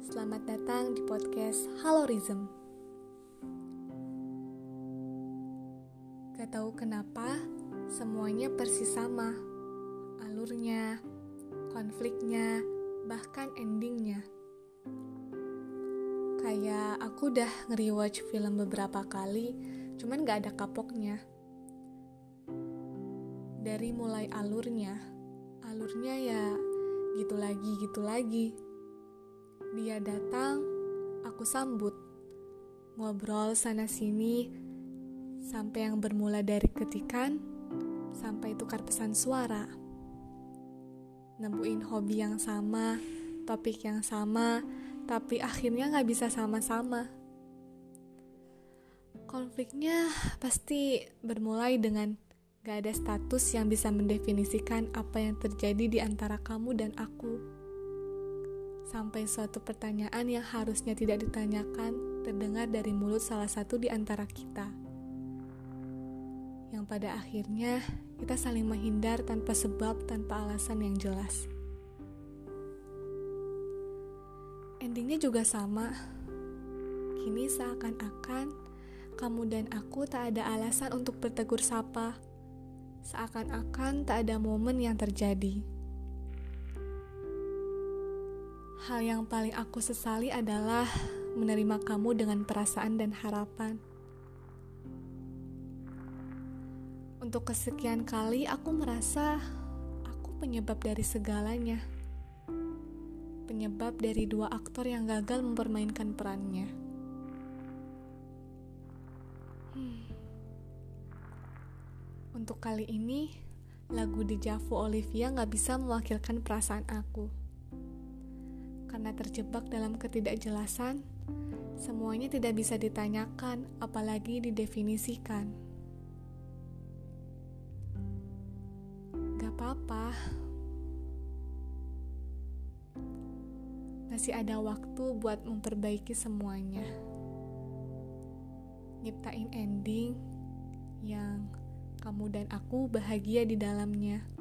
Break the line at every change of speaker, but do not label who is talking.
Selamat datang di podcast Halorism. Gak tahu kenapa, semuanya persis sama. Alurnya, konfliknya, bahkan endingnya. Kayak aku udah nge-rewatch film beberapa kali, cuman gak ada kapoknya. Dari mulai alurnya, alurnya ya gitu lagi, gitu lagi. Dia datang, aku sambut. Ngobrol sana-sini, sampai yang bermula dari ketikan, sampai tukar pesan suara. Nemuin hobi yang sama, topik yang sama, tapi akhirnya gak bisa sama-sama. Konfliknya pasti bermulai dengan Gak ada status yang bisa mendefinisikan apa yang terjadi di antara kamu dan aku. Sampai suatu pertanyaan yang harusnya tidak ditanyakan terdengar dari mulut salah satu di antara kita. Yang pada akhirnya kita saling menghindar tanpa sebab, tanpa alasan yang jelas. Endingnya juga sama. Kini seakan-akan kamu dan aku tak ada alasan untuk bertegur sapa seakan-akan tak ada momen yang terjadi. Hal yang paling aku sesali adalah menerima kamu dengan perasaan dan harapan. Untuk kesekian kali aku merasa aku penyebab dari segalanya. Penyebab dari dua aktor yang gagal mempermainkan perannya. Untuk kali ini, lagu di Javu Olivia gak bisa mewakilkan perasaan aku. Karena terjebak dalam ketidakjelasan, semuanya tidak bisa ditanyakan, apalagi didefinisikan. Gak apa-apa. Masih ada waktu buat memperbaiki semuanya. Nyiptain ending yang kamu dan aku bahagia di dalamnya.